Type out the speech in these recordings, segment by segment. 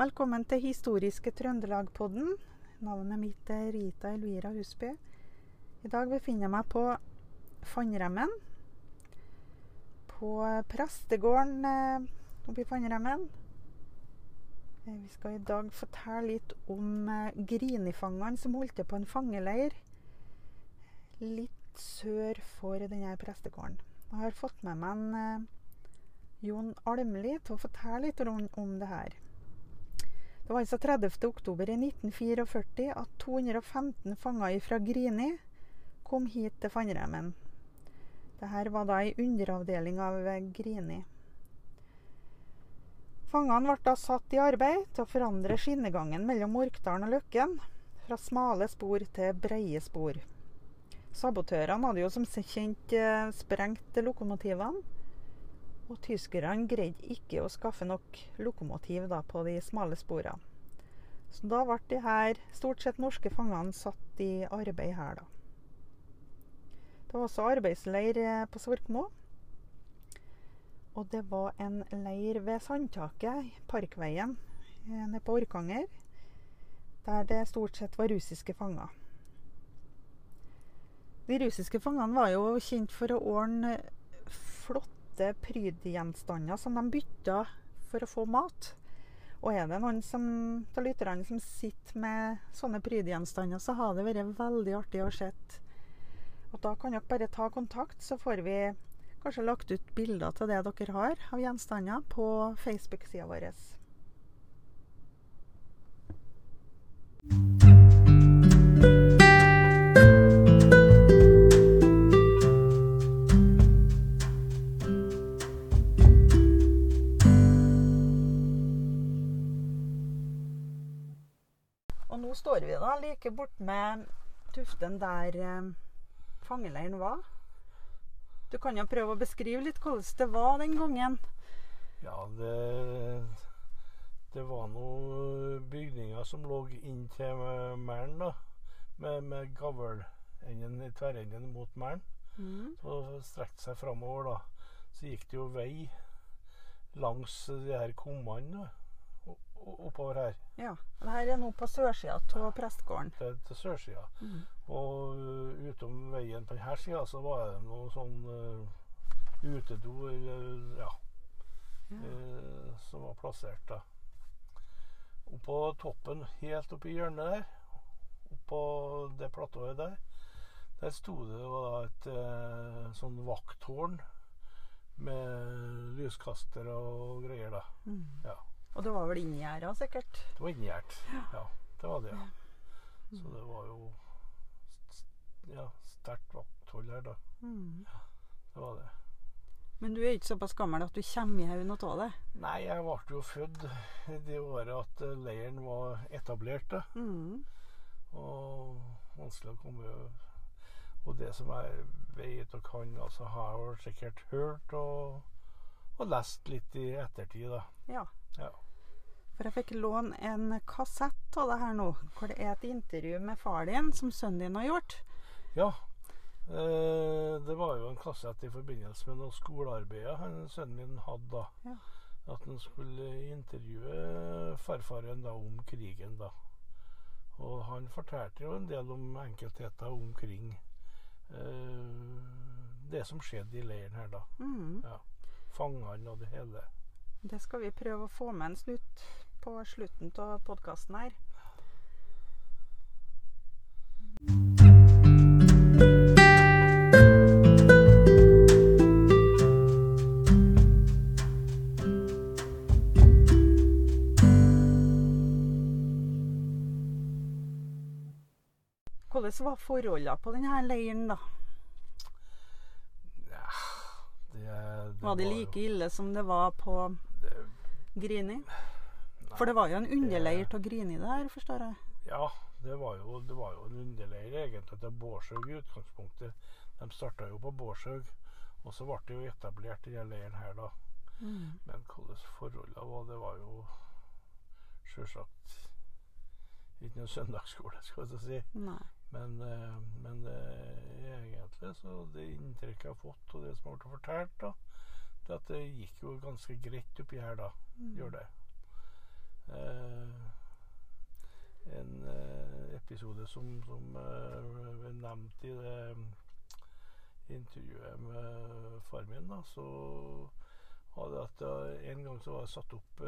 Velkommen til Historiske Trøndelag-podden. Navnet mitt er Rita Elvira Husby. I dag befinner jeg meg på Fannremmen. På prestegården oppi oppe i Fannremmen. Eh, Vi skal i dag fortelle litt om Grinifangene som holdt til på en fangeleir litt sør for denne prestegården. Jeg har fått med meg en eh, Jon Almli til å fortelle litt om, om det her. Det var altså 30. oktober 1944 at 215 fanger fra Grini kom hit til Fannremmen. Dette var da ei underavdeling av Grini. Fangene ble da satt i arbeid til å forandre skinnegangen mellom Orkdalen og Løkken fra smale spor til breie spor. Sabotørene hadde jo som kjent eh, sprengt lokomotivene. Og tyskerne greide ikke å skaffe nok lokomotiv da, på de smale sporene. Så da ble de her stort sett norske fangene satt i arbeid her, da. Det var også arbeidsleir eh, på Svorkmo. Og det var en leir ved Sandtaket, Parkveien, eh, nede på Orkanger. Der det stort sett var russiske fanger. De russiske fangene var jo kjent for å ordne flotte prydgjenstander som de bytta for å få mat. Og er det noen av lytterne som sitter med sånne prydgjenstander, så har det vært veldig artig å se. Og da kan dere bare ta kontakt, så får vi kanskje lagt ut bilder til det dere har av gjenstander på Facebook-sida vår. Og da like bortmed tuften der eh, fangeleiren var. Du kan jo prøve å beskrive litt hvordan det var den gangen. Ja, det, det var noen bygninger som lå inn til Mæren, da. Med, med gavlenden i tverrenden mot Mæren. Mm. Og strekte seg framover, da. Så gikk det jo vei langs de her kummene oppover her. Ja. Det her er nå på sørsida av prestegården. Ja, til sørsida. Mm. Og uh, utom veien på denne sida så var det noe sånn uh, utedo eller ja, Ja. eh, som var plassert da. Oppå toppen, helt oppi hjørnet der, oppå det platået der, der sto det et eh, sånn vakttårn med lyskaster og greier, da. Mm. Ja. Og det var vel inngjerda, sikkert. Det var inngjerdt. Ja, det var det, ja. Så det var jo ja, sterkt vakthold her, da. Mm. Det var det. Men du er ikke såpass gammel at du kommer i haug noe av det? Nei, jeg ble jo født det året at eh, leiren var etablert, da. Mm. Og vanskelig å komme Og det som jeg vet og kan, altså har jeg sikkert hørt og, og lest litt i ettertid, da. Ja. Ja. For jeg fikk låne en kassett av det her nå, hvor det er et intervju med far din som sønnen din har gjort. ja. Eh, det var jo en kassett i forbindelse med noe skolearbeidet sønnen min hadde da. Ja. At han skulle intervjue farfaren da om krigen, da. Og han fortalte jo en del om enkeltheter omkring eh, det som skjedde i leiren her, da. Mm. Fangene og det hele. Det skal vi prøve å få med en snutt på slutten av podkasten her. Hvordan var forholdene på denne leiren, da? Ja, det, det Var det like ille som det var på Grini? nei, For det var jo en underleir av Grini der, forstår jeg. Ja, det var jo, det var jo en underleir egentlig til Bårdshaug i utgangspunktet. De starta jo på Bårdshaug, og så ble det jo etablert denne leiren her, da. Mm. Men hvordan forholdene var, det var jo sjølsagt ikke noe søndagsskole, skal jeg si. Nei. Men, eh, men eh, egentlig så det inntrykket jeg har fått, og det som har blitt fortalt, da, det at det gikk jo ganske greit oppi her da. Mm. Gjør det. eh, en eh, episode som, som ble nevnt i det intervjuet med far min. Da, så var det at en gang så var det satt opp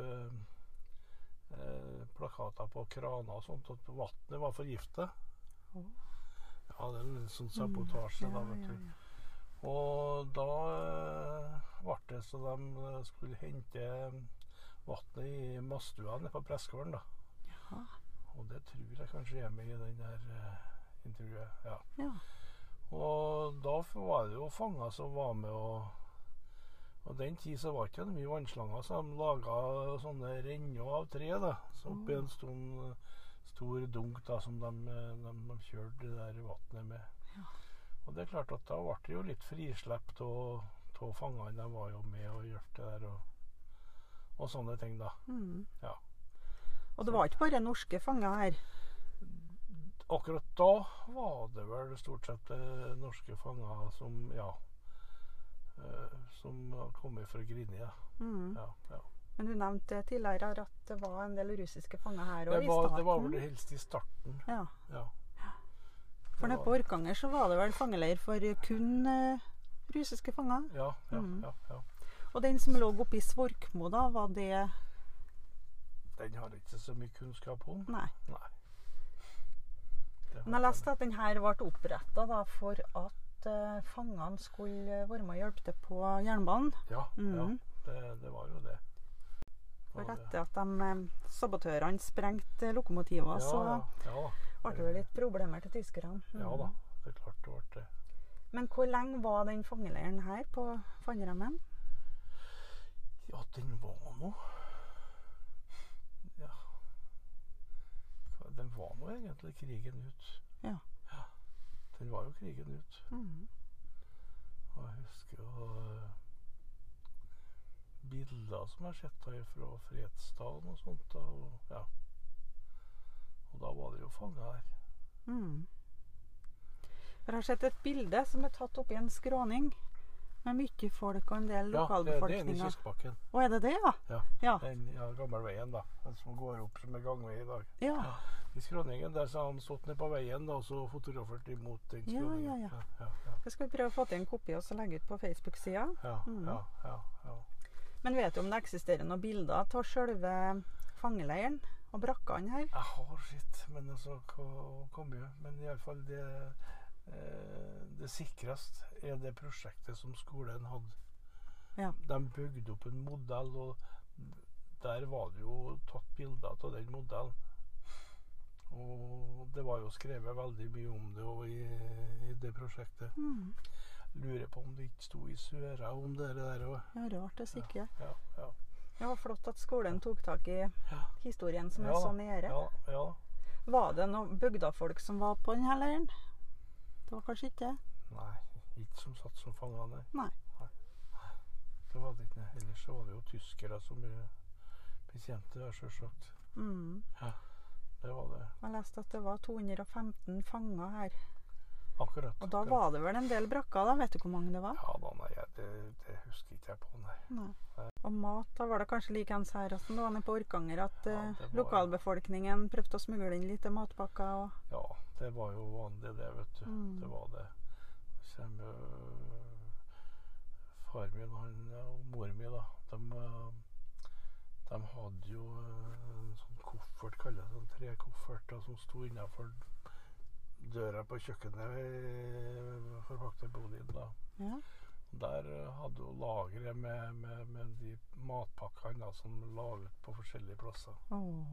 plakater på kraner og sånt at vannet var forgifta. Oh. Ja, det er en sånn sabotasje, Mm, da, vet du. ja, ja. Og da eh, ble det så de eh, skulle hente vannet i Mastua nede på Pressgården, da. Ja. Og det tror jeg kanskje er med i den der eh, intervjuet. Ja. ja. Og da var det jo fanger som var med og Og den tid så var det ikke mye vannslanger, så de laga sånne renner av tre, da. Så oppi en stor, stor dunk da, som de, eh, de, de kjørte det der vannet med. Og det er klart at da ble det jo litt frislipp av fangene. De var jo med og gjorde det der og, og sånne ting, da. Mm. Ja. Og det var ikke bare norske fanger her. Akkurat da var det vel stort sett eh, norske fanger som ja eh, som kom fra Grini. Ja. Mm. Ja, ja. Men du nevnte tidligere at det var en del russiske fanger her òg, i starten. det var vel det helst i starten. Ja. Ja. For nede på Orkanger så var det vel fangeleir for kun uh, russiske fanger. Ja, ja, Mm. ja, ja. Og den som lå oppe i Svorkmo, da, var det Den har jeg ikke så mye kunnskap om. Nei. Nei. Men jeg leste at den her ble oppretta for at uh, fangene skulle være med og hjelpe til på jernbanen. Ja, ja Mhm. det, det var jo det. For etter at de eh, sabotørene sprengte lokomotiver, ja, så ja, ja, ble det litt problemer til tyskerne. ja Mhm. da. Det er klart det ble det. Men hvor lenge var den fangeleiren her på Fannremmen? Ja, den var nå Ja Den var nå egentlig krigen ut. Ja. Ja. Den var jo krigen ut. Mm. Og jeg husker jo eh, bilder som jeg har sett her fra Fredsdalen og sånt. Da, og, ja. og da var det jo fanga her. Mm. Jeg har sett et bilde som er tatt opp i en skråning med mye folk og en del lokalbefolkninger. Ja, det, er den i Kistbakken. Å, er det det, ja? Ja. Ja. Den ja, gammelveien, da. Den som går opp som er gangvei i dag. ja. I skråningen der så har han stått nede på veien da, og så fotografert imot den skråningen. ja, ja. ja, ja, ja. Det skal prøve å få til en kopi og så legge ut på Facebook-sida. Ja, mm. ja, ja, ja. Men vet du om det eksisterer noen bilder av selve fangeleiren og brakkene her? Jeg har sett, men altså hva kom jo. Men iallfall det eh, Det sikreste er det prosjektet som skolen hadde. Ja. De bygde opp en modell, og der var det jo tatt bilder av den modellen. Og det var jo skrevet veldig mye om det i, i det prosjektet. Mm. Lurer på om det ikke sto i Søra om det der òg. Ja, rart det sikkert. Ja, ja. Det var flott at skolen tok tak i historien som er så nære. ja, ja. Var det noen bygdafolk som var på denne leiren? Det var kanskje ikke det? Nei, ikke som satt som fanger, nei. Nei. Det var det ikke. Ellers så var det jo tyskere som ble bekjente der, sjølsagt. Mm. Det var det. Jeg leste at det var 215 fanger her. Akkurat. Og da akkurat. var det vel en del brakker, da? Vet du hvor mange det var? Ja da, nei, jeg- det, det husker ikke jeg på, nei. Nei. Og mat, da var det kanskje likeens her som det var nede på Orkanger, at Ja, eh, var- lokalbefolkningen prøvde å smugle inn litt matpakker og Ja, det var jo vanlig det, vet du. Mm. Det var det. Så kommer far min han, og mor mi, da. De, eh, de hadde jo eh, en sånn koffert, kaller det sånn trekoffert, da, som sto innafor døra på kjøkkenet i forpakterboligen. da. Ja. Der eh, hadde hun lagre med, med, med de matpakkene da, som la ut på forskjellige plasser. Oh.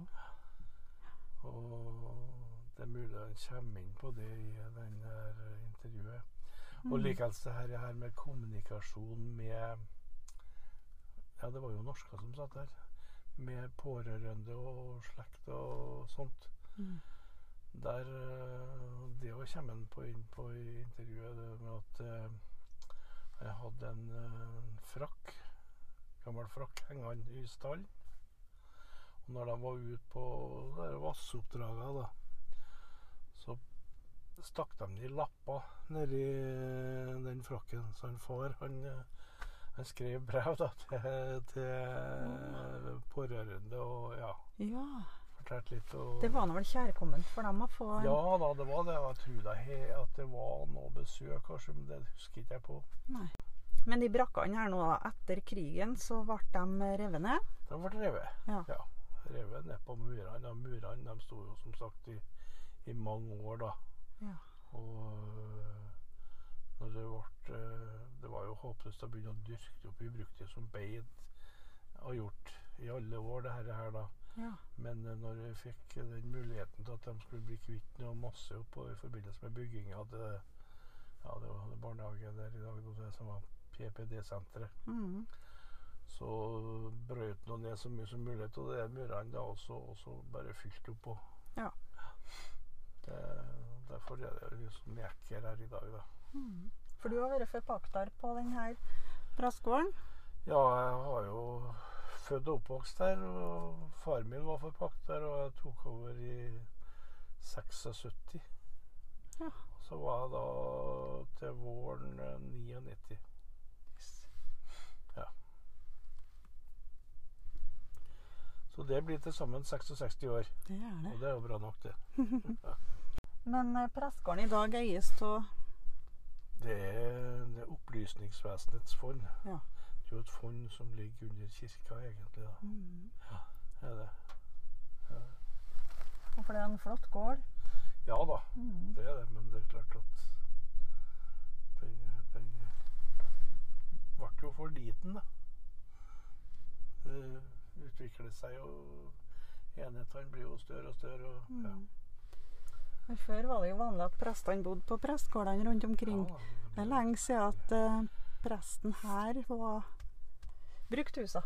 Og det er mulig han kommer inn på det i den her intervjuet. Og Mm. likeens det her, her med kommunikasjon med Ja, det var jo norsker som satt der. Med pårørende og slekt og sånt. Mm. Der eh, Det òg kommer han på inn på i intervjuet, det med at eh, jeg hadde en eh, frakk, gammel frakk, hengende i stallen. Og når de var ute på vasseoppdragene, da, så stakk de i lapper nedi den frakken. Så han far han, Han skrev brev da, til, til pårørende og ja, Ja. Fortalte litt. Og, Det var nå vel kjærkomment for dem å få en Ja da, det var det. Jeg tror da at det var noe besøk, kanskje, men det husker ikke jeg på. Nei. Men de brakkene her nå, etter krigen, så ble de revet ned? De ble revet. Ja. Revet ned på murene. Og murene de sto jo som sagt i, i mange år, da. Ja. Og øh, når det ble øh, Det var jo håpløst å begynne å dyrke det opp. Vi brukte det som beit og gjort i alle år, det her da. Ja. Men øh, når vi fikk den muligheten til at de skulle bli kvitt noe masse oppå i forbindelse med bygging av det, ja, det var barnehage der i dag, det som var PPD-senteret, Mm. så brøt nå ned så mye som mulig av de murene da, og så, bare fylt opp. Ja. Det, derfor er det liksom leker her i dag, da. Mm. For du har vært forpakter på denne brassgården? Ja, jeg har jo født og oppvokst her. og far min var forpakt der, og jeg tok over i 76. Ja. Så var jeg da til våren eh, 99. Ja. Så det blir til sammen 66 år, Det er det. og det er jo bra nok, det. Men eh, i dag eies av Det er, det er Opplysningsvesenets fond. Ja. Det er jo et fond som ligger under kirka, egentlig. da. mm. Er det. Og For det er en flott gård. Ja da, Mm. det er det, men det er klart at den, den ble jo for liten, da. Det utvikler seg jo Enhetene blir jo større og større. Og, ja. Mm. Men Før var det jo vanlig at prestene bodde på prestgårdene rundt omkring. Ja, Det er lenge siden at uh, presten her var brukt husa.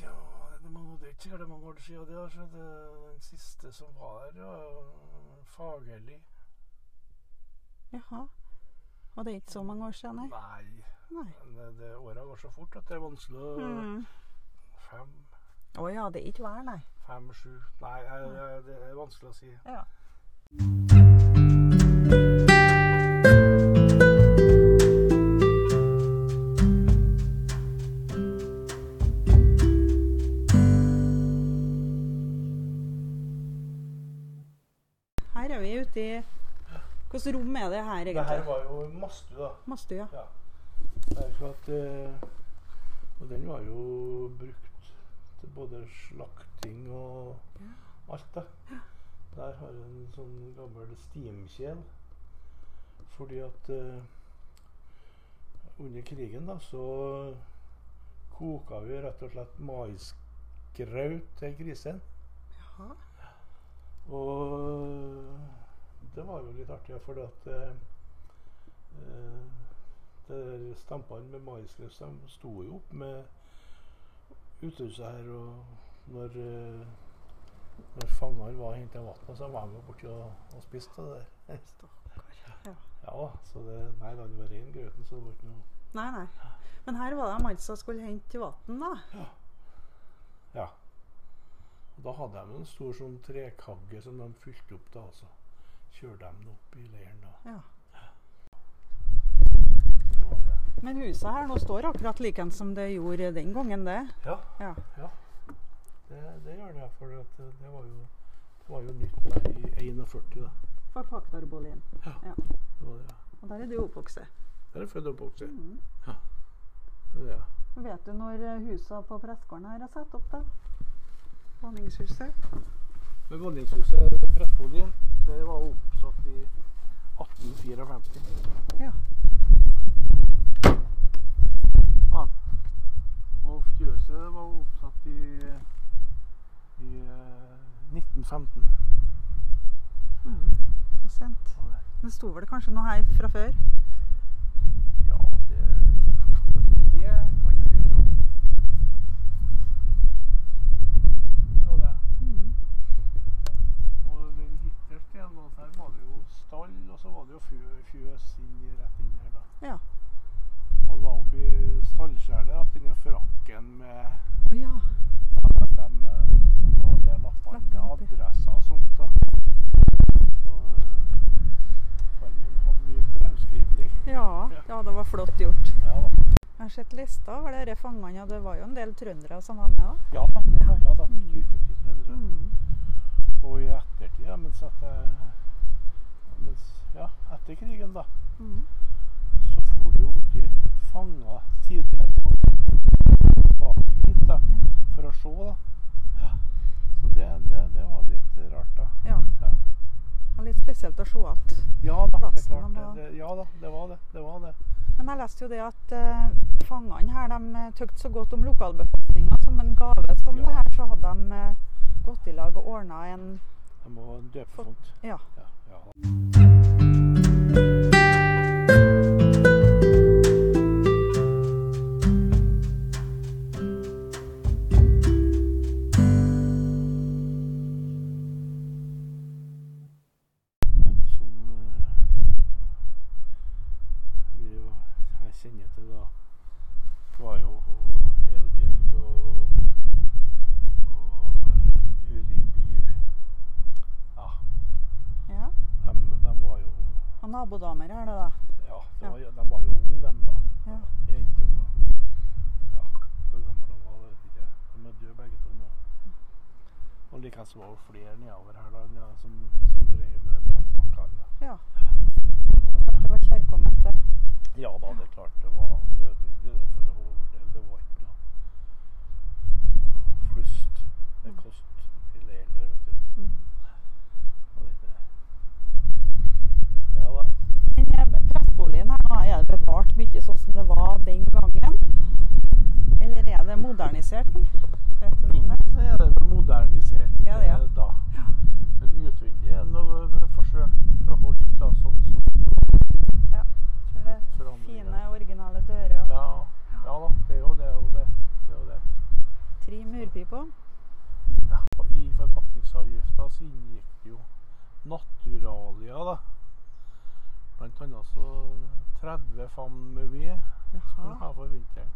Ja, det, er mange, det er ikke sikkert mange år siden det. Altså. det den siste som var her, var Fagerli. Jaha. Og det er ikke så mange år siden, nei? Nei, Nei. men det, det åra går så fort at det er vanskelig å Mm. Fem, Å ja, det er ikke hver, nei. fem, sju Nei, jeg- det er vanskelig å si. Ja. Hvilket rom er det her, egentlig? Det her var jo Mastu, da. Mastu, Ja. Er at eh, Og den var jo brukt til både slakting og alt, da. Der har jeg en sånn gammel stimkjel. Fordi at eh, under krigen da, så koka vi rett og slett maisgraut til grisen. Jaha. Og det var jo litt artig, for at eh, eh, stampene med maisløs de sto jo opp med uthuset her. Og når, eh, når fangene var og henta vann, så var de borti og, og spiste det der. Ja. Ja, så det, nei det var ren grøten, så det var ikke noe Nei, nei. Men her var det en mann som skulle hente vann, da. Ja. Og da hadde de en stor sånn trekagge som de fylte opp, da. Altså. Kjørte de den opp i leiren da. Ja. Det. Men huset her nå står akkurat like som det gjorde den gangen, det. Ja, Ja. det, det gjør det. For det, det, var jo, det var jo nytt der i 41, da. For pakterboligen? Ja, Det var det, ja. Og der er du oppvokst. Der er jeg født og oppvokst. Mm. Det er det, ja. Vet du når husene på prestgården her er satt opp, da? Våningshuset? Vanningshuset, prestboligen, det var oppsatt i 1854. Ja. Ja. Og fjøset var oppsatt i, i eh, 1915. Mm. Så sent. var det. Det sto vel kanskje noe her fra før? Ja, det Det kan jeg ikke tro. Ja, det. Mm. Og den hitterste delen av her var det jo stall, og så var det jo fjø, fjøs inn, rett inn her, da. Ja. Og det var oppi stallskjæret at denne frakken med Å ja. at de, eh, var de lappene med Lappene oppi. adresser og sånt, da. Så eh, far min hadde mye brevskrivning. ja. Ja, det var flott gjort. Ja da. har sett lista over dere fangene, og det var jo en del trøndere som var med. da. Ja da. Ja, ja da. Mye, mye trøndere. Mm. Og i ettertid, mens at jeg mens, Ja, etter krigen, da, Mm. så for det jo mye fanger tidligere bak hit, da, for å se, da. Ja. Så det, det, det var litt rart, da. Ja. Ja, Og litt spesielt å se at ja da, det er klart. Det, var- det, ja da, det var det. Det var det. Men jeg leste jo det at uh, fangene her de tøkte så godt om lokalbefolkninga. Som en gave som Ja. det her, så hadde de uh, gått i lag og ordna en De må døpe sånt. Ja. Ja, ja Og så flere nedover her da, ja, som, som drev med da. Ja. Det var kjærkomment, det. Ja da, det er klart det var nødvendig det for å overleve. Det var ikke noe, flust. Det Mm. kost i leiren der, vet du. Mm. Ja da. Eh, her nå, er det bevart mye sånn som det var den gangen? Eller er det modernisert nå? Vet du noe det? Så er det modernisert Ja, det, ja. Det da. Men utvendig er noe forsøkt beholdt da, sånn som Ja. Så det er fine, originale dører og Ja, ja da, det er jo det. Og det, det, og det. tre murpiper. Ja, og I forpakningsavgifta så inngikk det jo naturalia, da. Blant annet så 30 fam med ved skulle ha for vinteren.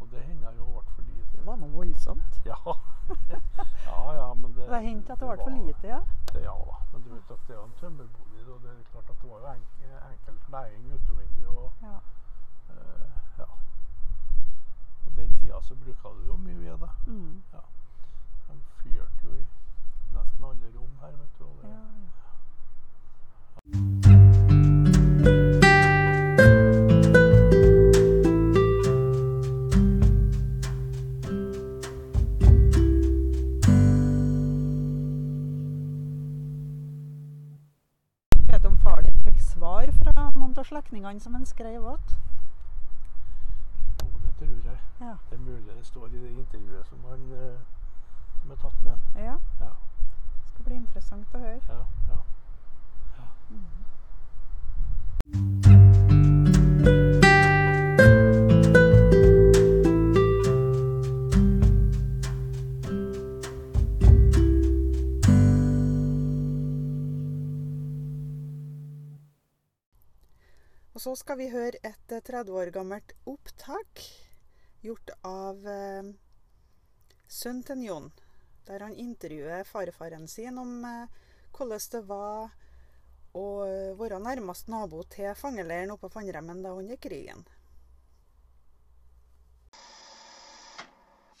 Og det hender jo ble for lite. Det var noe voldsomt. Ja. ja, ja, men det Det hendte at det ble for lite, ja. Det, ja da, men du vet at det er en tømmerbolig, og det er klart at det var jo enkel, enkel kleding utvendig. og ja. Uh, ja. Og den tida så bruka du jo mye ved, det. Mm. De fyrte jo i nesten alle rom her, vet du. Og det, ja, ja. Slektningene som han skrev åt? Det tror jeg. Ja. Det er mulig det står i det intervjuet som, han, eh, som er tatt med han. ja. Ja, Det skal bli interessant å høre. ja, ja. Så skal vi høre et eh, 30 år gammelt opptak gjort av eh, sønnen til Jon. Der han intervjuer farfaren sin om eh, hvordan det var å eh, være nærmest nabo til fangeleiren oppe på Fannremmen da under krigen.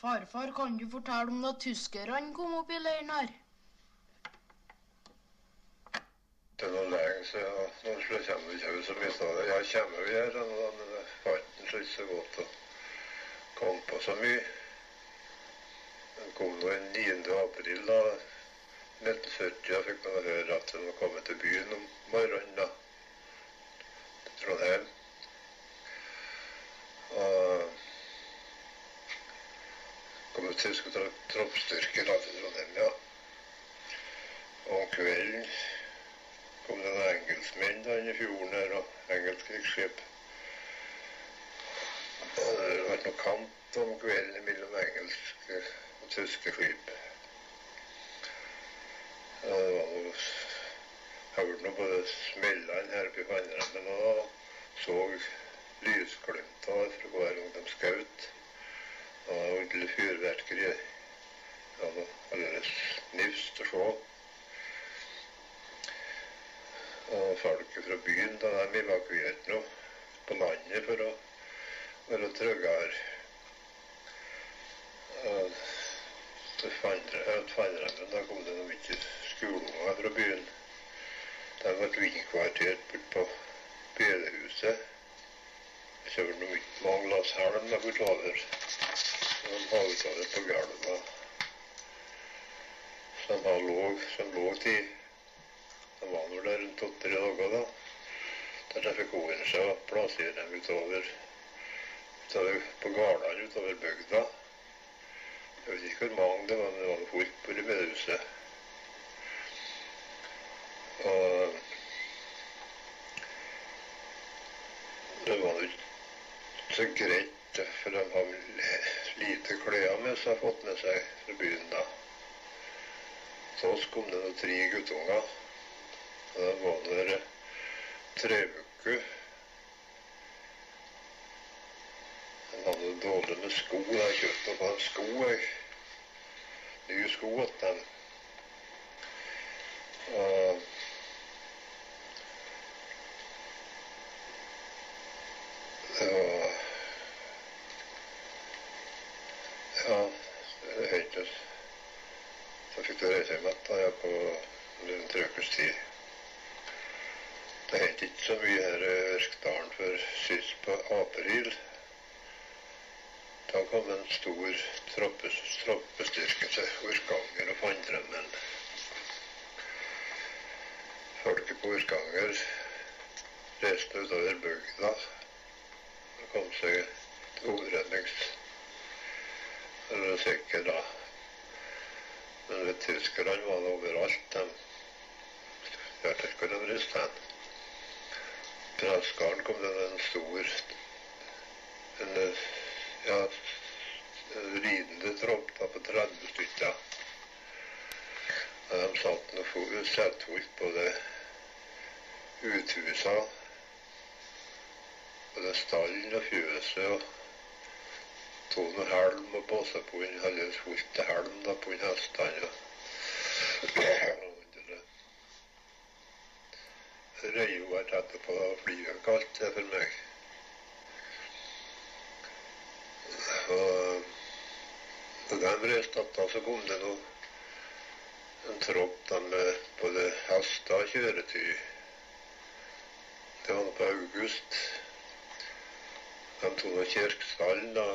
Farfar, kan du fortelle om da tyskerne kom opp i leiren her? Det er noe lenge siden. og Nå kommer vi ikke så mye av det. Kommer jo her, men det fant ikke så godt å komme på så mye. Den kom nå den 9. april da, 1970. Jeg fikk man høre at den var kommet til byen om morgenen da, til Trondheim. Og kom tyske tro- da til Trondheim, ja. Og om kvelden kom det noen engelskmenn da inn i fjorden her, og engelsk krigsskip. Det hadde vært noe kamp om kvelden mellom engelske og tyske skip. Og det var noe hørte noe på smellene her oppe i Fannremmen, og så lysglimter fra hver gang de skjøt. Og det var fyrverkeri. Det var alldeles nifst å se. Og folket fra byen da de evakuerte nå på landet for å være tryggere. Til da kom det noe mye skoleunger fra byen. De ble innkvartert borte på bedehuset. Det kjørte noe ikke mange lass de fikk over. De det på gulvet. Som lå til De var nå der rundt åtte-tre dager da. Der de fikk ordne seg og plassere dem utover, utover på gårdene utover bygda. Jeg vet ikke hvor mange det var, men det var folk på det bedehuset. Og det var jo ikke så greit, for de har lite klær med seg, fått med seg fra byen da. Så kom det noen tre guttunger. De var det tre uker. Jeg hadde dårlig med sko. Jeg kjøpte dem sko. Jeg. Nye sko til var Ja, det hørtes Så fikk du reise hjem igjen da, på en tre ukers tid. Det het ikke så mye her i Ørkdalen før sist på april. Da kom en stor troppes, troppestyrke til Orkanger og Fannremmen. Folket på Orkanger reiste utover bygda og kom seg til hovedrednings... Eller sikker, da. Men tyskerne var det overalt. De hørte ikke hvor de reiste. På Askaren kom det en stor en, ja, en ridende tropp på 30 stykker. Og de satt noe settfolk på det uthusa, både stallen og fjøset. og tok noe helm og påse på en halvveis fullt helm da, på en hestene. Vært etterpå og flyet kalt det for meg. Og da de reiste att, så kom det nå en tropp med både hester og kjøretøy. Det var nå på august. De tok nå kirkestall da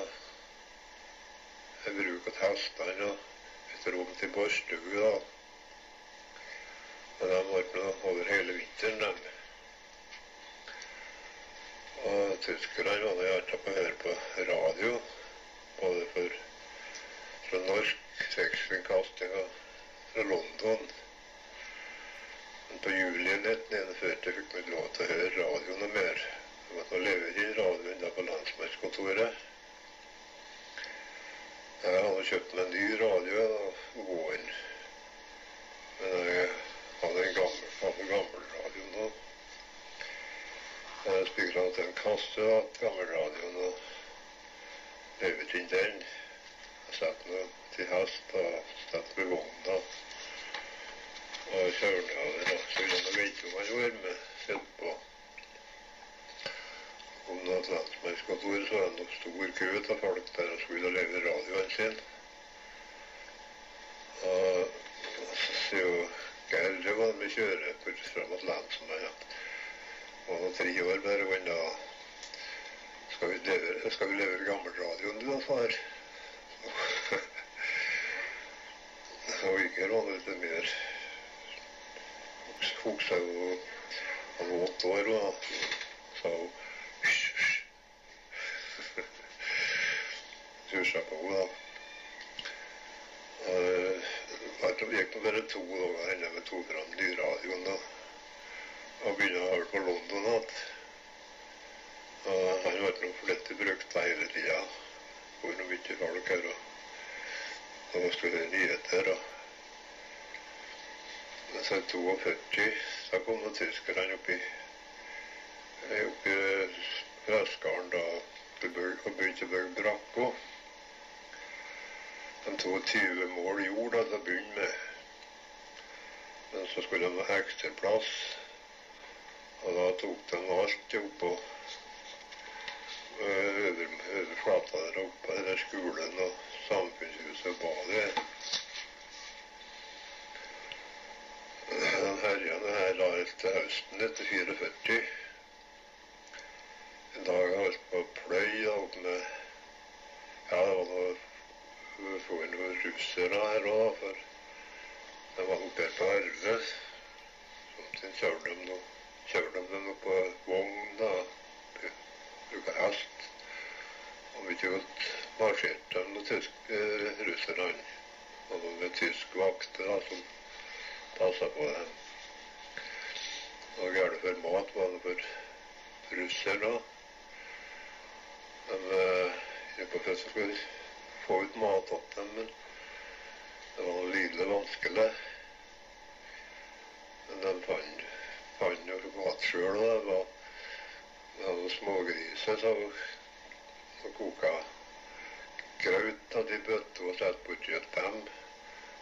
jeg bruker hestene og et rom til borstue. Og de var nå over hele vinteren, dem. Og tyskerne var nå gjerne på å høre på radio, både for, fra norsk sekskringkasting og fra London. Men på juli 1941 fikk vi lov til å høre radio noe mer. Jeg måtte leve i radioen da på landsmannskontoret. Jeg hadde kjøpt meg en ny radio da våren. Men jeg hadde en gammel, gamle radioen da. Jeg spilte til en kasse av gammelradioen og levet inn den. Jeg satte meg til hest og satt ved vogna. Og kjørte av den. Så ville jeg vite om han var med. Sett på. Om det var lensmannskontor, så var det nok stor kø av folk der og skulle levere radioen sin. Og så sier jo Det var med kjøre bort fram mot lensmannen. Og tre år bare, og skal vi skal vi levere gammelradioen du da, far. Og Inger var litt mer Hugsa jo Han var åtte år, og sa hun Tusja på henne, da. Det gikk nå bare to dager innen med tok fram nyradioen da. Og begynte å høre på London igjen. Og han ble nå flittig brukt da hele tida. Hvor nå mye folk her. Og man skulle høre nyheter. Og så i 42 så kom nå tyskerne oppi oppi Vestgarden da og begynte å bygge brakko. De tok 20 mål jord da, til å begynne med. Men så skulle de ha ekstra plass. Og da tok de alt oppå eh, over, over flata der oppe, der skolen og samfunnshuset og badet. Det her la helt til høsten etter 44. En dag jeg holdt på å pløye opp med Ja, det var noe vi inn noen russere her òg, for de var oppe på Arve. Så kjørte de noe kjørte de noe på vogn, da. Bruka hest. Og mye godt marsjerte de tysk, eh, russerne. Og de med tysk vakter da, som passa på dem. Og gærent for mat, var det for russere. De eh, gikk på fest og få ut mat til dem, men det var lidelig vanskelig. Men de fant, fant jo mat sjøl, og det var de smågriser som og koka graut av de bøtte og satte kjøtt dem.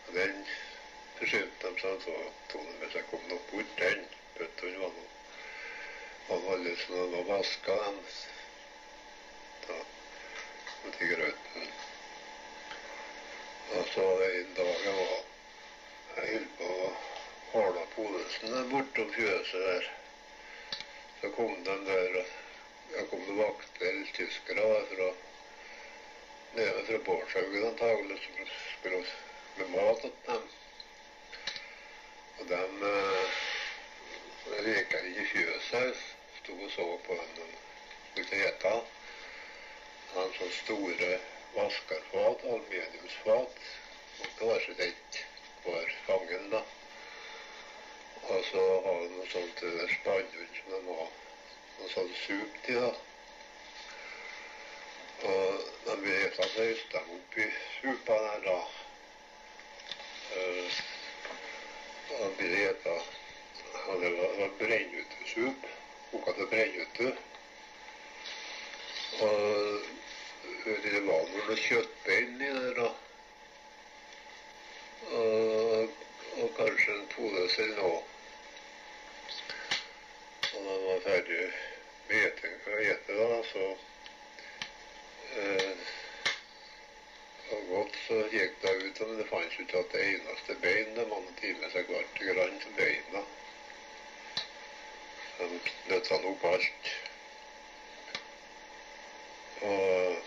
Og den forsynte de seg, av. tok de jeg kom nok bort den. Bøttene var nå var alle de var vaska, dem. Da, til grøten. Og så en dag jeg var Jeg holdt på å hale der bortom fjøset der. Så kom de der og kom det vakter, tyskere fra nede fra Bårdshaugen antagelig, som skulle med mat til dem. Og de eh, gikk inn i fjøset, sto og så på dem de skulle ete. Han så store vaskerfat, aluminiumsfat, Og kanskje ett hver fangen, da. Og så har han noe sånt der spannhund som de har noe sånt sup til, da. Og de vet at de høster dem opp i supa der, da. Uh, de blir eta Og det var, brennutesup. Koka til brennute. Og det var noen kjøttbein i der, da. Og, og kanskje en pose eller noe. Og da var ferdig med gjeting for å da, så eh, og godt så gikk det ut, men det fantes ikke at det eneste bein det tatt med seg hvert grann til beina. De nøtta opp alt. Og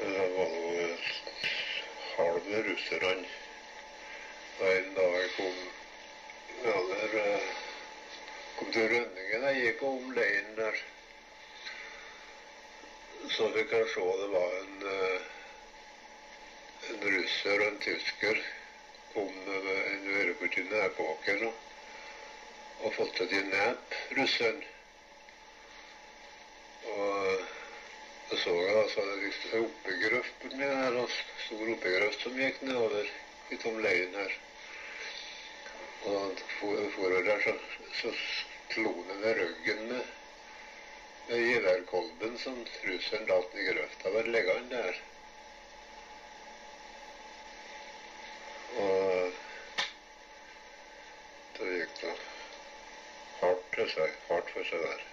det var noe halv russerne. En dag jeg kom eller eh, kom til Rønningen, jeg gikk om leiren der, så vi kan se det var en, eh, en russer og en tysker kom med en ørebort i nedbaken og, og fått til i nep, russeren. Og så så jeg altså det viste seg oppegrøft borti her, og stor oppegrøft som gikk nedover i tom leiren her. Og da han for, for der, så, så slo han ved ryggen med, med geværkolben som russeren datt i grøfta. Bare ligger han der. Og da gikk det hardt seg, hardt for seg der.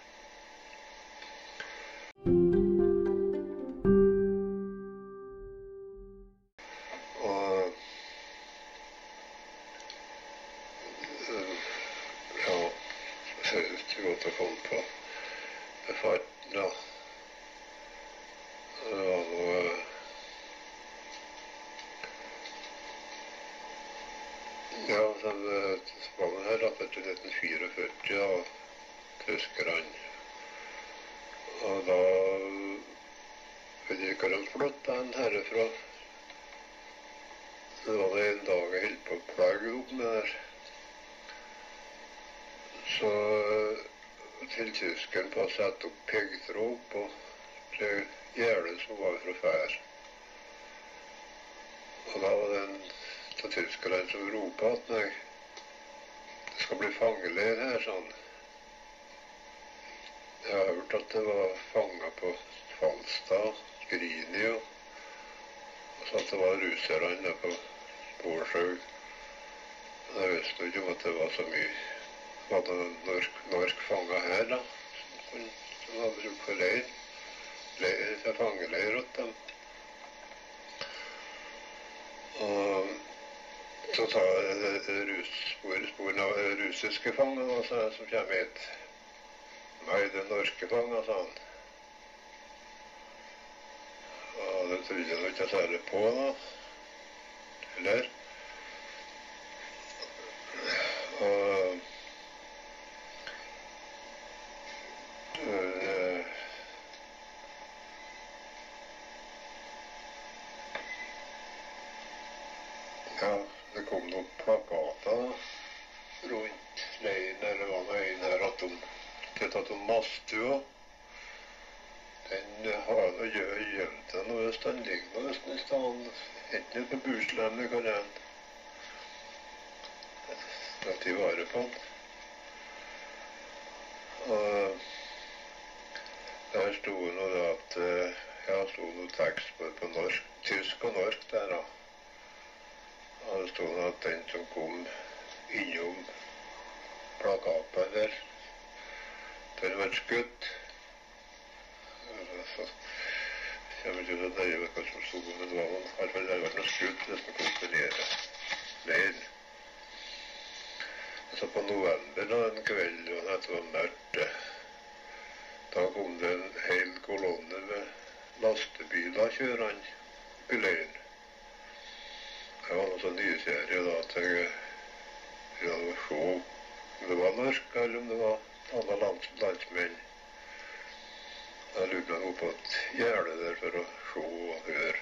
Tyskeren på å sette opp piggtråd på det gjerdet som var fra før. Og da var det en av tyskerne som ropte at meg det skal bli fangeleir her, sånn. Jeg har hørt at det var fanger på Falstad, Grini og og så at det var russerne der på Bårdshaug. Men jeg visste jo ikke om at det var så mye Var det norsk, norsk fanga her, da? Kunne som var brukt for leir. leir til fangeleir åt dem. Og så tar jeg sporene av russiske fanger altså, som kommer hit. Nei, det er norske fanger, sa han. Og det trodde jeg ikke særlig på, da. Eller? Og øh, Ja, det kom noen plakater rundt leiren, eller hva det er her, at de til at de mastua. Den har nå gjemt den, og hvis den ligger nå i stedet, enten på bursdagen kan jeg ta til vare på den. Og der sto det da at eh, Ja, sto noe tekst på, på norsk, tysk og norsk der, da. Og det sto at den som kom innom plakaten der, den ble skutt. Så jeg vet ikke nøye hva som sto, men det var i hvert fall det var noe skutt nesten til nede. Så på november da, en kveld, og det var mørkt, da kom det en hel kolonne med lastebiler kjørende opp i leiren. Jeg var noe så nysgjerrig da at jeg ville se om det var mørkt, eller om det var alle land, landsmenn. Jeg lurte meg på et gjerde der for å se og høre.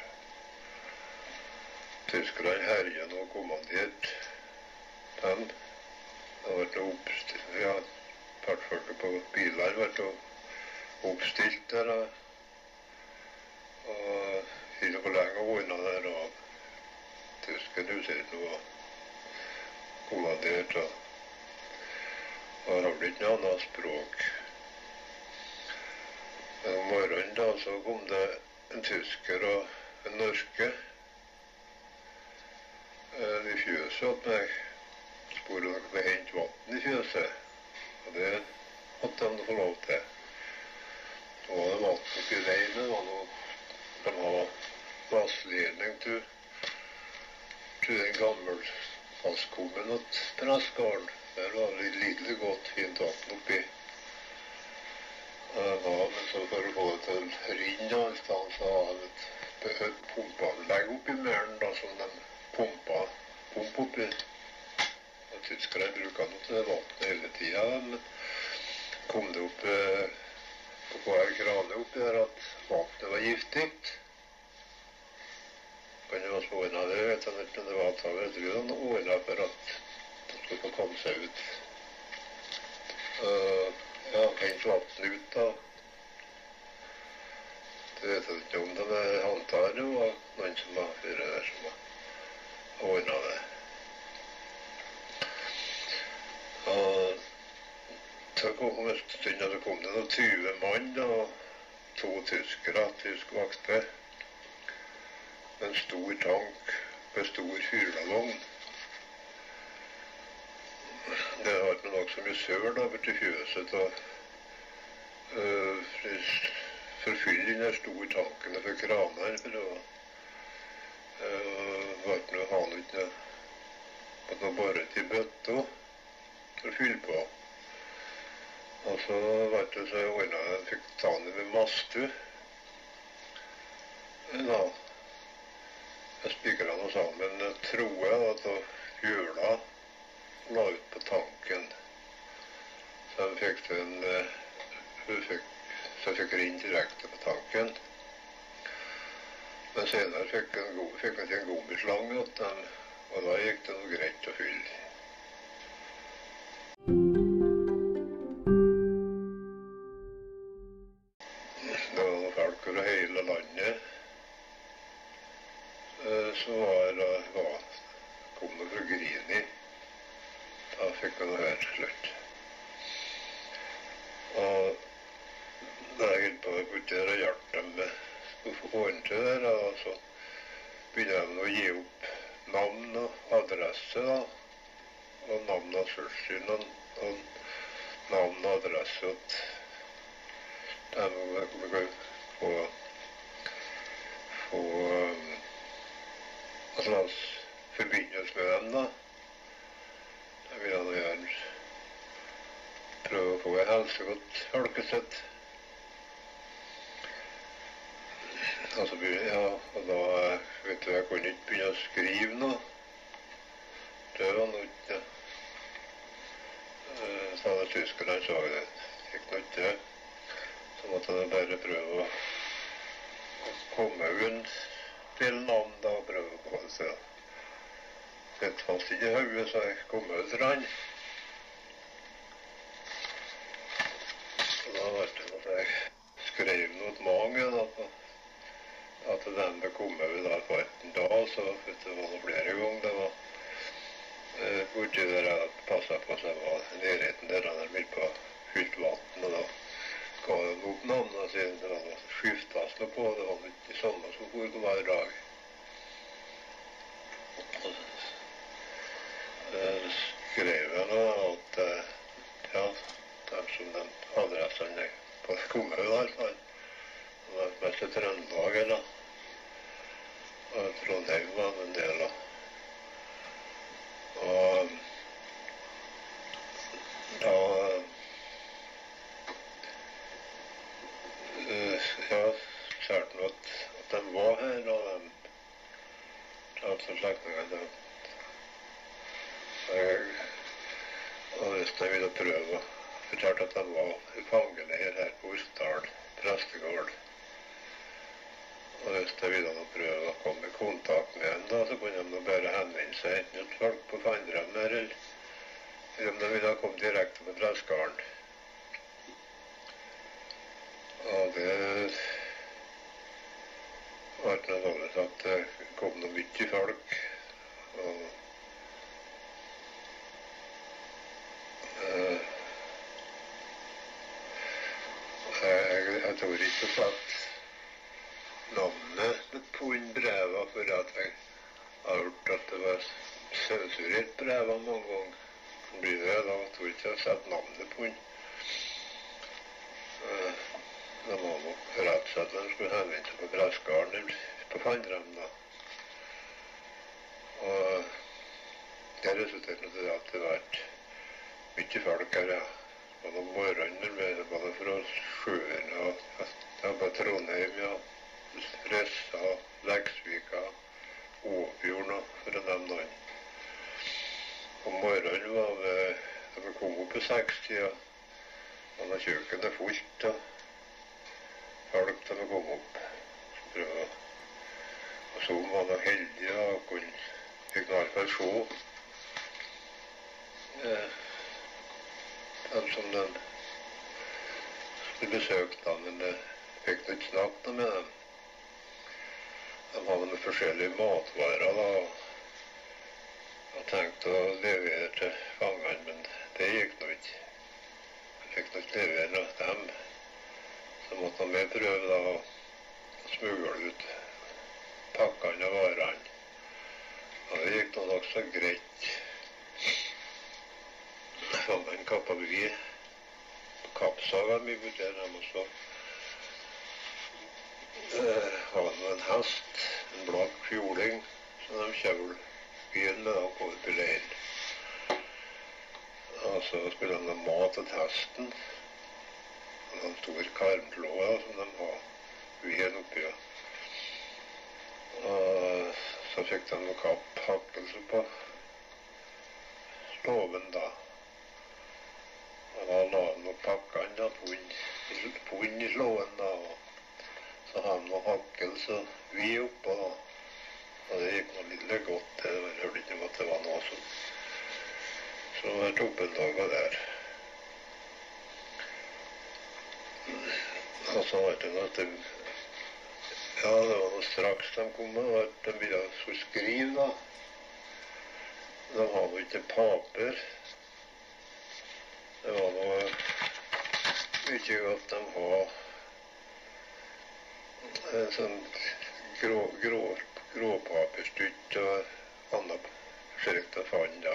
Tyskerne herja og kommanderte dem. Det ble oppstilt, ja, partfolket på biler ble oppstilt der. Og, ikke hvor lenge unna der. og Tyskerne kommandert. og og har vel ikke noe annet språk. Men om morgenen da så kom det en tysker og en norske eh, i fjøset åt meg. Spurte om de hente vann i fjøset. Og det måtte de få lov til. Nå var det vann oppi veien. og nå De ha vassledning til den gamle vasskummen til Pressgården. Der var det lidelig godt fint vann oppi. Og men så for å få det til å renne et i stedet så var det et, pumpeanlegg oppi meren da, som de pumpa pump oppi. Og tyskerne bruker nå til vannet hele tida, men kom det opp eh, på hver krane oppi der at vannet var giftig. Kan jo også ordna det, vet jeg ikke, men det var antakelig jeg tror han ordna for at skulle få komme seg ut. Uh, ja, da. Det vet jeg ikke om det, var antar det var noen som var vært der som har ordna det. Og så kom en stund, så kom det noen 20 mann og to tyskere, tysk vakter. En stor tank med stor fyrballong. Det har ikke nok så mye søl da, til fjøset. og øh, For jeg sto i der store tanken for kraner. Det øh, var ikke noe, han ikke måtte noe boret bøtta å fylle på. Og så vet du, så ordna jeg fikk ta den med mastu. Da. Jeg spikra noe sammen, jeg, at hjula la ut. Fikk den eh, hun Så fikk inn direkte på tanken. Men senere fikk jeg til god, fikk en gummislange og da gikk det noe greit å fylle. Å få et helsegodt folkesett. Altså, ja, og da vet du, jeg kunne ikke begynne å skrive noe. Det var nå ikke eh, sa det tyskerne så det Gikk nå ikke. Så måtte jeg bare prøve å komme rundt til navn da og prøve å få det falt ikke i hodet, så jeg kom ut til han. Så da ble det at jeg skrev noe mot mange da, på at den det kom ut da på etter dag, så du, var det flere ganger. Det var eh, borti der jeg passa på så jeg var nærheten der han ville på fylt vann. Og da ga de opp navnene sine. Det var noe på. Det var ikke de samme som for hver dag. Eh, skrev jeg nå at eh, ja, dem som den adressen jeg på Skumhaug i hvert fall. Var i Trøndelag, eller? Og Trondheim var det en del av. Og da eh, Ja, kjærte nå at, at de var her, og de slektningene Jeg og hvis jeg ville prøve fortalte at de var i fangeleir her på Osdal prestegård. Hvis jeg ville nå prøve å komme i kontakt med da, så kunne de bare henvende seg enten til folk på Fannrem eller om de ville komme direkte på Dresskaren. Og det ble nå sånn at det kom noe mye folk. Og eh, jeg, jeg tror ikke at navnet på en breva for at jeg har hørt at det var sensurert breva mange ganger. Blir det da? Tror ikke jeg satt navnet på den. Eh, Det var nok rett og slett at de skulle henvende seg på Pressgarden på Fannrem, da. Og det resulterte i at det ble mye folk her, ja. Både om morgenen både fra sjøen og ja, på Trondheim, ja. Ressa, Leksvika, Åfjorden, for å nevne noen. Om morgenen var vi Da kom opp i sekstida, var det kjøkkenet fullt av folk da vi kom opp. Å- Og så var vi heldige og kunne fikk i hvert fall se eh, dem som den skulle besøke, da, men det fikk ikke snakket med dem. De hadde med forskjellige matvarer da, og, tenkte å levere til fangene, men det gikk nå ikke. Jeg fikk ikke levere til dem. Så måtte vi prøve da å smugle ut pakkene og varene. Og det gikk nå nokså greit. Jeg kappa vi. kappaby. Kappsaga mi borti hjemme også. Eh, hadde nå en hest, en blakk fjoling, som de kjøl byen med da ut i leiren. Og så skulle de ha mat til hesten. Og en stor karmklåe da, som de har veden oppi. Og så fikk de noe kapp hakkelse på låven da. Og da la de noe pakkene da inn, i låven da. Og så han de hakkel så vi oppå da. Og det gikk noe litt godt. det. Jeg hørte ikke om at det var noe som Så det tok en dag der. Og så vet noe at de ja, det var noe straks de kom at De ville skulle skrive, da. De har jo ikke paper. Det var noe mye at de har sånn grå, grå, gråpapirstytt og annet slikt jeg fant da.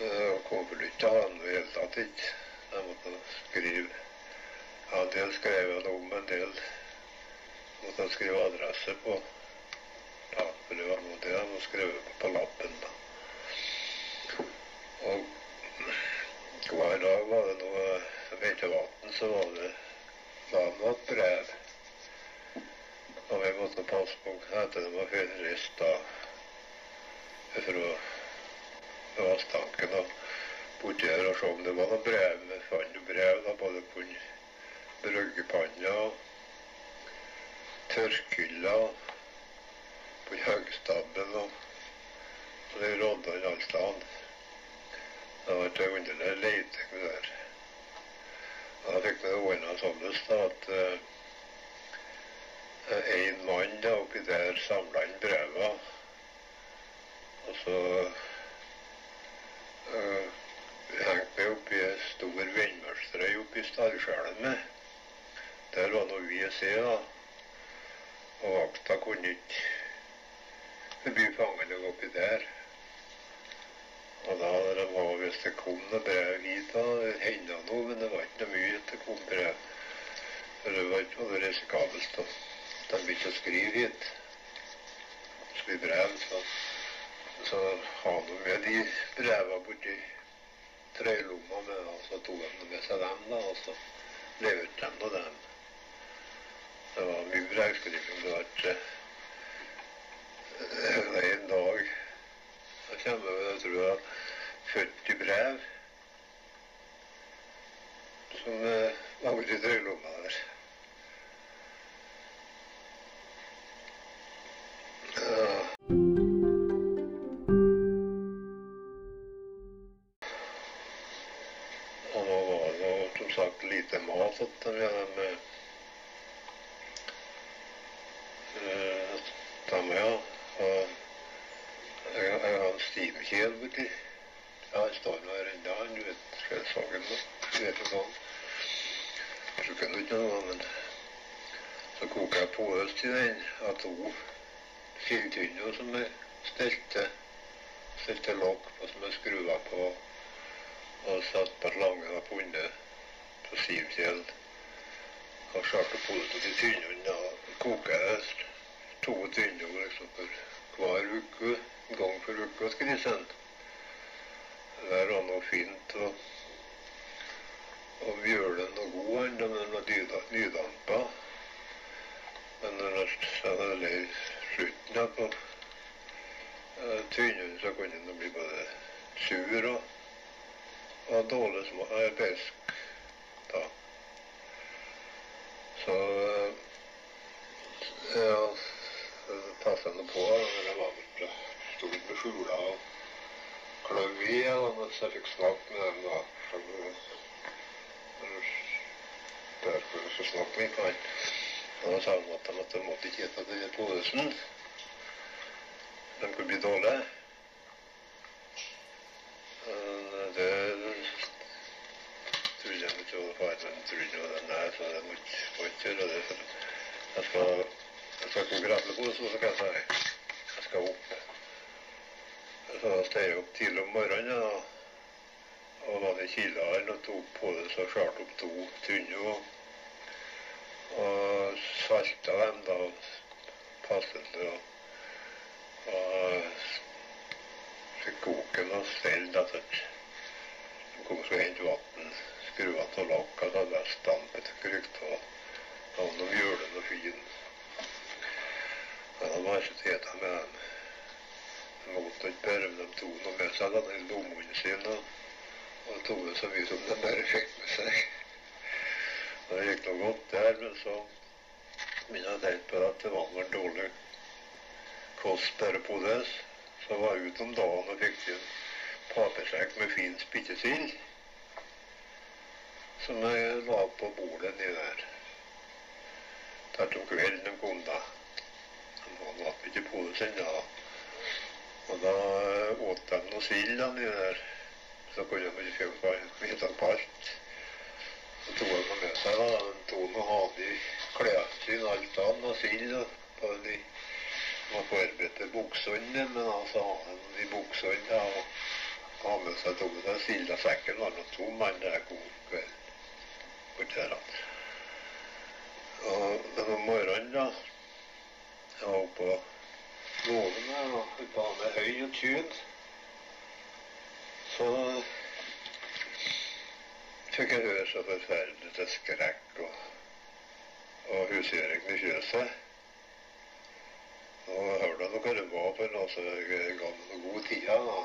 Eh, Og konvolutter hadde de i det hele tatt ikke. Jeg måtte skrive Ja, en del skrev jeg om, en del måtte jeg skrive adresse på. Ja, det var noe det han skrev på lappen. da. Og hver dag var det noe vetevann, så var det noe brev. Og vi måtte passe på at de var da fra Vasstanken og borti her og se om det var noe brev. Vi fant jo brev da, både på en bryggepanne og tørrkylla på høgstabben og de det rådde han alle steder. Det til underlig leiting der. Da fikk vi ordna sånn da, at uh, en mann da oppi der samla inn breva. Og så uh, hengte vi oppi ei stor vindmølstrøy oppi stallskjelen med. Der var noe vi å se, da. Og vakta kunne ikke forby fangene oppi der. Og da når de var, hvis det kom noe brev hit, da det henda noe, men det var ikke mye at det kom brev. For det var ikke risikabelt. da. De begynte å skrive hit. Skrive brev. Så, så ha de med de brevene borti trøylomma med, og så tok de med seg dem, da, og så leverte de nå dem. Det var mye brevskriving. Det var ikke en dag da kommer det, jeg tror jeg, 40 brev som eh, var borti trøylomma der. Ja. En vet du. Ja, han står nå her ennå, han. Du vet, den nå? Du vet jo sånn. Jeg tror du ikke noe, men så koker jeg påøst til den av to sildtynner som jeg stelte. Stelte lokk på som jeg skrua på og satt på slangen og punnet på sivkjel. Og skjarte på det til tynnene og koker jeg to tynner liksom hver uke. Gang for uka, skulle de sende. Var noe fint. og og Bjølen og god han, den er nydampa. Men når det er slutten her på eh, tynnen, så kunne den bli både sur og, og dårlig smak. fisk. Så eh, ja, det nå på. Jeg det var vel stort med fugler og kløv i. Og så jeg fikk snakke med dem da. så- Derfor så vi ikke han. Og da sa han at de, at de måtte ikke spise det påsen. De kunne bli dårlige. Men det trodde jeg ikke var faren trodde det var nei, så jeg må ikke, gjøre det. Jeg skal, jeg skal koke det og kan jeg skal opp. Så da steg jeg opp tidlig om morgenen. Ja, og var i Kilaren og tok på det så skjart opp to tynne og, og salta dem da passende og, og fikk koken og stelt etter de kom så hente vann, skrua av lokka, da jeg stampet til krykt og noen mjølen og fin. Teta med. De måtte ikke men de noe med seg, da, den lommene sine. og tok det så mye som de bare fikk med seg. Det gikk noe godt der, men så begynte jeg tenke på at det var en dårlig kost bare på det. Så var jeg ute om dagen og fikk en papersekk med fin spyttesild. Som jeg la på bordet nedi der. Der tok kvelden de kom da. De hadde ikke det ennå. Og da åt de noe sild da der. Så kunne de få vite på alt. Så tok de med seg da, de to med hane i sine alt annet, og sild og på de var forberedt til buksene, men hadde de buksene da, og ha med seg tok med seg silda sekken, han tom mann der god kveld. Borti der. Og den om morgenen, da Jeg var oppå på låven og med høy og tun. Så fikk jeg høre så forferdelig til skrekk og, og husgjøring med fjøset. Og jeg hørte hva det var for noe, så jeg ga meg noe god tida. da.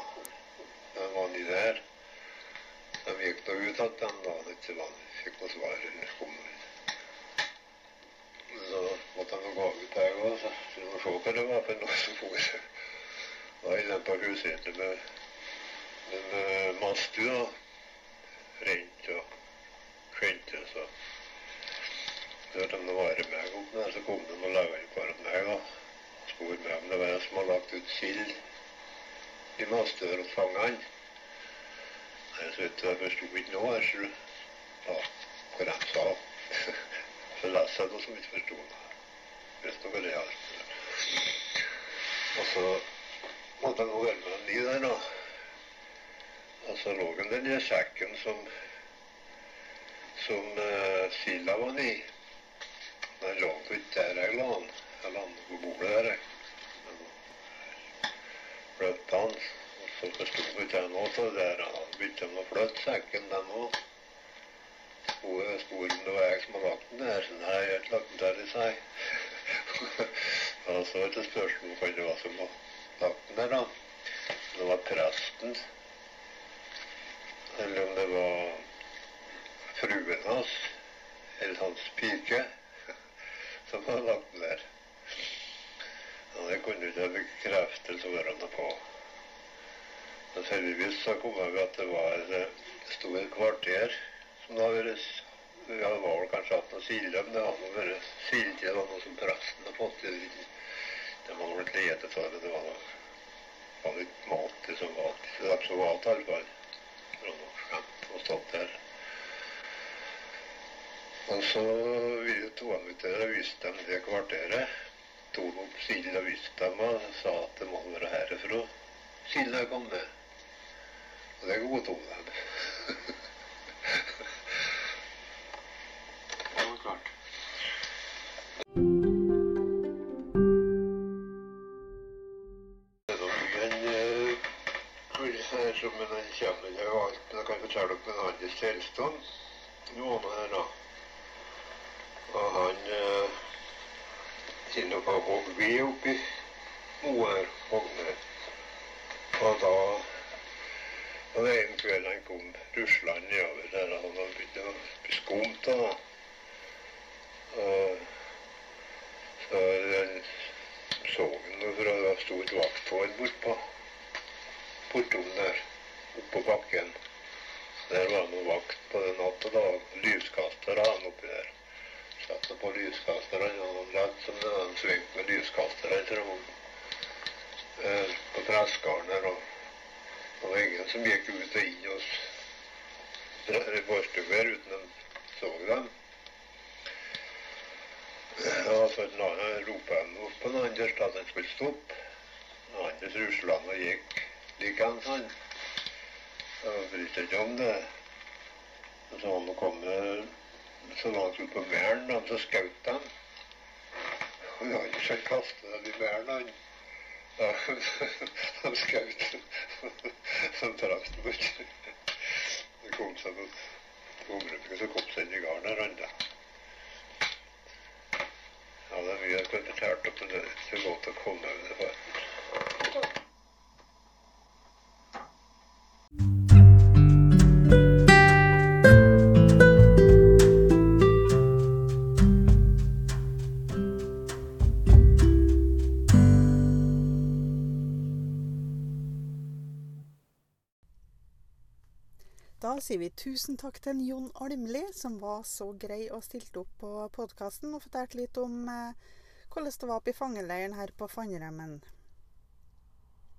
Den var nedi der. De gikk nå ut igjen den dagen, ikke var fikk noe svar. Så jeg gå ut jeg òg, så vi må se hva det var for noe som for. Da den på huset med, med, med mastu. Rent og skjente, så hørte de være meg opp der, så kom de og laga inn foran meg, og Spurte meg om det var en som hadde lagt ut sild i mastør hos fangene. Vet du, jeg forsto ikke noe her, så ja, hva de sa. så leste jeg noe som ikke forsto noe. Noe det gjaldt. Og så måtte jeg nå være med en ny der, da. Og så lå den den i sekken som som uh, silda var nedi. Den lå ikke der jeg la den. Jeg la den på bordet der, jeg. Flytta han. Og så forsto ikke jeg noe av det der. Han begynte med å flytte sekken, den òg. Sporen, det var jeg som hadde lagt den der. Så nei, jeg har ikke lagt den der i seg. og så var det spørsmål hva det var som var lagt den der, da. Det var presten. Eller om det var fruen hans. Eller hans pike. Som hadde lagt den der. Og det kunne ikke bekreftelse være noe på. Men heldigvis så kom jeg ved at det var et stort kvarter som det hadde vært det var vel kanskje hatt noe silde, men det hadde vært silde. Det var noe som presten hadde fått til. Det var blitt lete for, det. Det var noe var litt mat det som var det var som var var noe skjemt og stått der. Og så vi to og viste dem det kvarteret tok opp silda og viste dem og sa at det må være herfra silda kom ned. Og det godtok de. det var klart. Det er nok en eh, pris her som kommer til alt, men jeg kan fortelle dere en annen tilstand. Noen her da. Og han eh, hogd ved oppi Moer Hogne. Og da og det en kveld han kom ruslende nedover der han hadde begynt å bli skumt. Og den så han noe fra det sto et vakttårn bortpå bortom der, oppå bakken. Der var noe vakt på den natta. da, Lyskaster hadde han oppi der satt på lyskasteren og han lett som det var en sving med lyskastere etter ham. Eh, på treskaren der og det var ingen som gikk ut og inn hos borstuer uten de så dem. Og så ropte han opp på den andre at han skulle stoppe. Den andre rusla han og gikk likeens, han. Og brydde ikke om det. Og så han kom så langt ut på væren, og så skjøt han. Og jeg har ikke sett kaste dem i væren, han. Ja, han skjøt. Så traff den borti. Det kom seg på området, så kom seg inn i garnet, randa. Det er mye det er så godt å komme over det. faktisk. Sier vi tusen takk til Jon Almli, som var så grei og stilte opp på podkasten og fortalte litt om eh, hvordan det var oppe i fangeleiren her på Fannremmen.